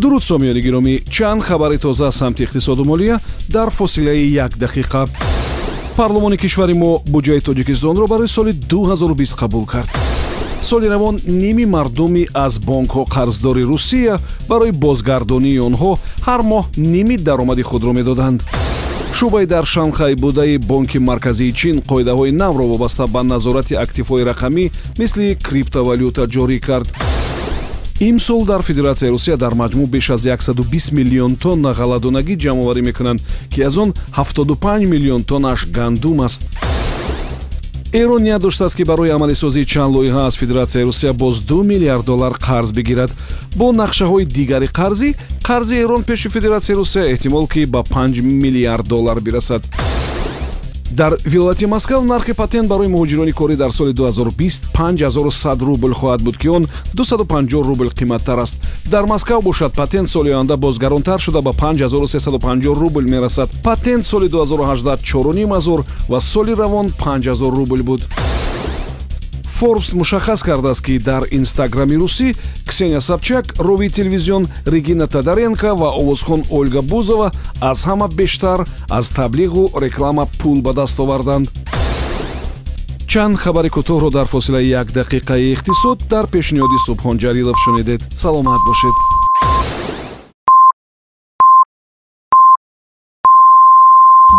дуруд сомиёни гиромӣ. Чанд хабари тоза аз самти иқтисоду молия дар фосилаи як дақиқа. Парлумони кишвари мо буҷаи тоҷикистонро барои соли 2020 қабул кард. Соли равон ними мардуми аз бонкҳо қарздори русия барои бозгардонии онҳо ҳар моҳ ними даромади худро медоданд. Шӯъбаи дар шанхай будаи бонки марказии чин қоидаҳои навро вобаста ба назорати активҳои рақамӣ мисли криптовалюта ҷорӣ кард имсол дар федератсияи русия дар маҷмӯъ беш аз 120 миллион тонна ғалладонагӣ ҷамъоварӣ мекунанд ки аз он 75 миллион тоннаш гандум аст. Эрон ният доштааст ки барои амалисозии чанд лоиҳа аз федератсияи русия боз 2 миллиард доллар қарз бигирад. Бо нақшаҳои дигари қарзӣ қарзи эрон пеши федератсияи русия эҳтимол ки ба 5 миллиард доллар бирасад дар вилояти москав нархи патент барои муҳоҷирони корӣ дар соли 2020 5100 рубл хоҳад буд ки он 250 рубл қиматтар аст. Дар москав бошад патент соли оянда боз гаронтар шуда ба 5350 рубл мерасад. Патент соли 2018 4500 ва соли равон 5000 рубл буд форбс мушаххас кардааст ки дар инстаграми русӣ ксения собчак ровии телевизион регина тадаренко ва овозхон ольга бузова аз ҳама бештар аз таблиғу реклама пул ба даст оварданд. Чанд хабари кӯтоҳро дар фосилаи як дақиқаи иқтисод дар пешниҳоди субҳон ҷалилов шунидед. Саломат бошед.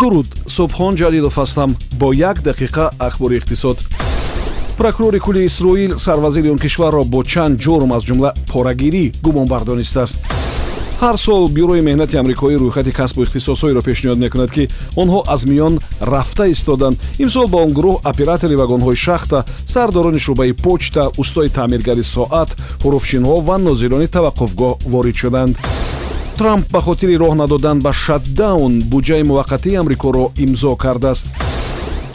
Дуруд. Субҳон ҷалилов ҳастам. Бо як дақиқа ахбори иқтисод прокурори кулли исроил сарвазири он кишварро бо чанд ҷурм аз ҷумла порагирӣ гумонбар донистааст ҳар сол бюрои меҳнати амрикоӣ рӯйхати касбу ихтисосҳоеро пешниҳод мекунад ки онҳо аз миён рафта истоданд имсол ба он гурӯҳ оператори вагонҳои шахта сардорони шӯъбаи почта устои таъмиргари соат ҳуруфчинҳо ва нозирони таваққуфгоҳ ворид шуданд. Трамп ба хотири роҳ надодан ба шатдаун буҷаи муваққатии амрикоро имзо кардааст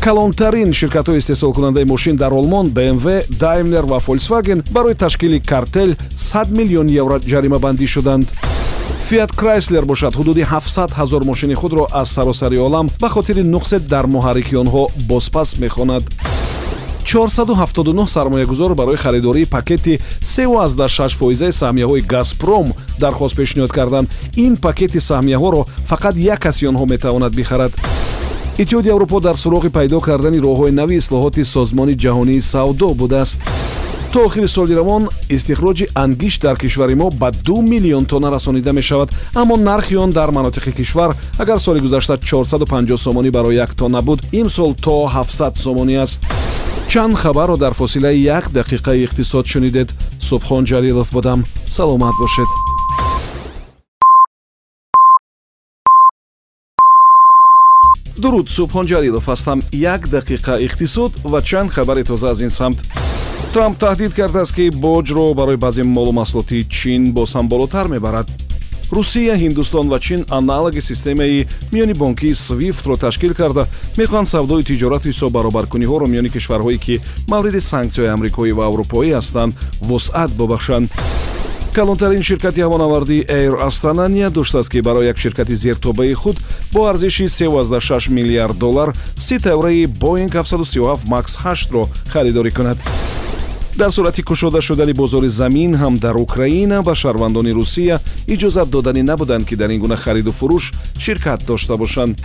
калонтарин ширкатҳои истеҳсолкунандаи мошин дар олмон bmw daimler ва volkswagen барои ташкили картел 100 миллион евро ҷаримабандӣ шуданд. Фиат крайслер бошад ҳудуди 700 ҳазор мошини худро аз саросари олам ба хотири нуқсе дар муҳаррики онҳо бозпас мехонад. 479 сармоягузор барои харидории пакети 36 фоизаи саҳмияҳои газпром дархост пешниҳод карданд. Ин пакети саҳмияҳоро фақат як каси онҳо метавонад бихарад иттиҳоди аврупо дар суроғи пайдо кардани роҳҳои нави ислоҳоти созмони ҷаҳонии савдо будааст. То охири соли равон истихроҷи ангишт дар кишвари мо ба ду миллион тонна расонида мешавад. Аммо нархи он дар манотиқи кишвар агар соли гузашта 450 сомонӣ барои як тонна буд имсол то 700 сомонӣ аст. Чанд хабарро дар фосилаи як дақиқаи иқтисод шунидед. Субҳон ҷалилов будам. Саломат бошед дуруд субҳон ҷалилов ҳастам. Як дақиқа иқтисод ва чанд хабари тоза аз ин самт. Трамп таҳдид кардааст ки боҷро барои баъзе молу маҳсулоти чин боз ҳам болотар мебарад. Русия ҳиндустон ва чин аналоги системаи миёни бонкии свифтро ташкил карда. Мехоҳанд савдои тиҷорату ҳисоббаробаркуниҳоро миёни кишварҳое ки мавриди санксияҳои амрикоӣ ва аврупоӣ ҳастанд вусъат бубахшанд калонтарин ширкати ҳавонавардии air astana ният доштааст ки барои як ширкати зертобаи худ бо арзиши 36 миллиард доллар си тавраи боинг 737 max 8ро харидорӣ кунад. Дар сурати кушода шудани бозори замин ҳам дар украина ба шаҳрвандони русия иҷозат доданӣ набуданд ки дар ин гуна хариду фурӯш ширкат дошта бошанд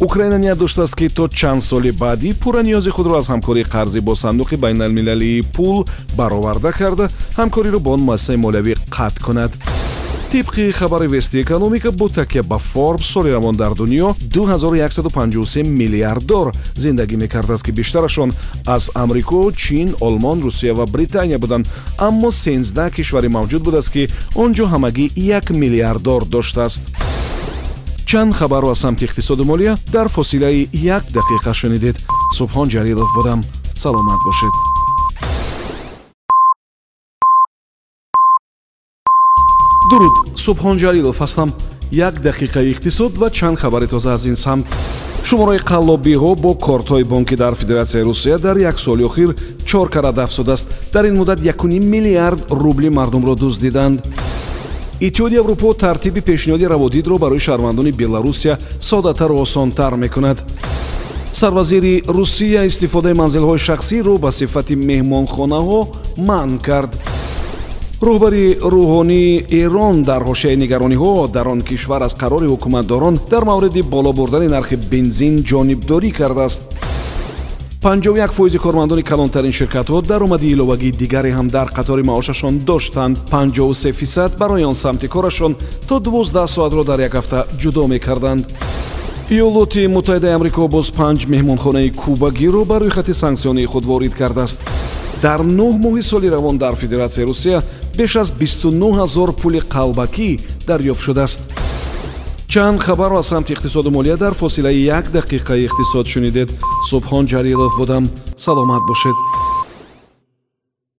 украина ният доштааст ки то чанд соли баъдӣ пурра ниёзи худро аз ҳамкории қарзӣ бо сандуқи байналмилалии пул бароварда карда. Ҳамкориро бо он муассисаи молиявӣ қатъ кунад. Тибқи хабари вести экономика бо такя ба форбс соли равон дар дунё 2153 миллиарддор зиндагӣ мекардааст ки бештарашон аз амрико чин олмон русия ва британия буданд. Аммо 13 кишвари мавҷуд будааст ки он ҷо ҳамагӣ 1 миллиарддор доштааст чанд хабарро аз самти иқтисоду молия дар фосилаи як дақиқа шунидед. Субҳон ҷалилов будам. Саломат бошед. Дуруд субҳон ҷалилов ҳастам. Як дақиқаи иқтисод ва чанд хабари тоза аз ин самт. Шумораи қаллобиҳо бо кортҳои бонкӣ дар федератсияи русия дар як соли охир чор карат афзудааст дар ин муддат 1 миллиард рубли мардумро дуздиданд иттиҳоди аврупо тартиби пешниҳоди раводидро барои шаҳрвандони беларусия соддатару осонтар мекунад. Сарвазири русия истифодаи манзилҳои шахсиро ба сифати меҳмонхонаҳо манъ кард. Роҳбари рӯҳонии эрон дар ҳошияи нигарониҳо дар он кишвар аз қарори ҳукуматдорон дар мавриди боло бурдани нархи бензин ҷонибдорӣ кардааст 51 фоизи кормандони калонтарин ширкатҳо даромади иловагии дигаре ҳам дар қатори маошашон доштанд. 53 фисад барои он самти корашон то 12 соатро дар як ҳафта ҷудо мекарданд. иёлоти муттаҳидаи амрико боз панҷ меҳмонхонаи кубагиро бар рӯйхати санксионии худ ворид кардааст. дар нӯҳ моҳи соли равон дар федератсияи русия беш аз 29 ҳазор пули қалбакӣ дарёфт шудааст чанд хабарро аз самти иқтисоду молия дар фосилаи як дақиқаи иқтисод шунидед. Субҳон ҷалилов будам. Саломат бошед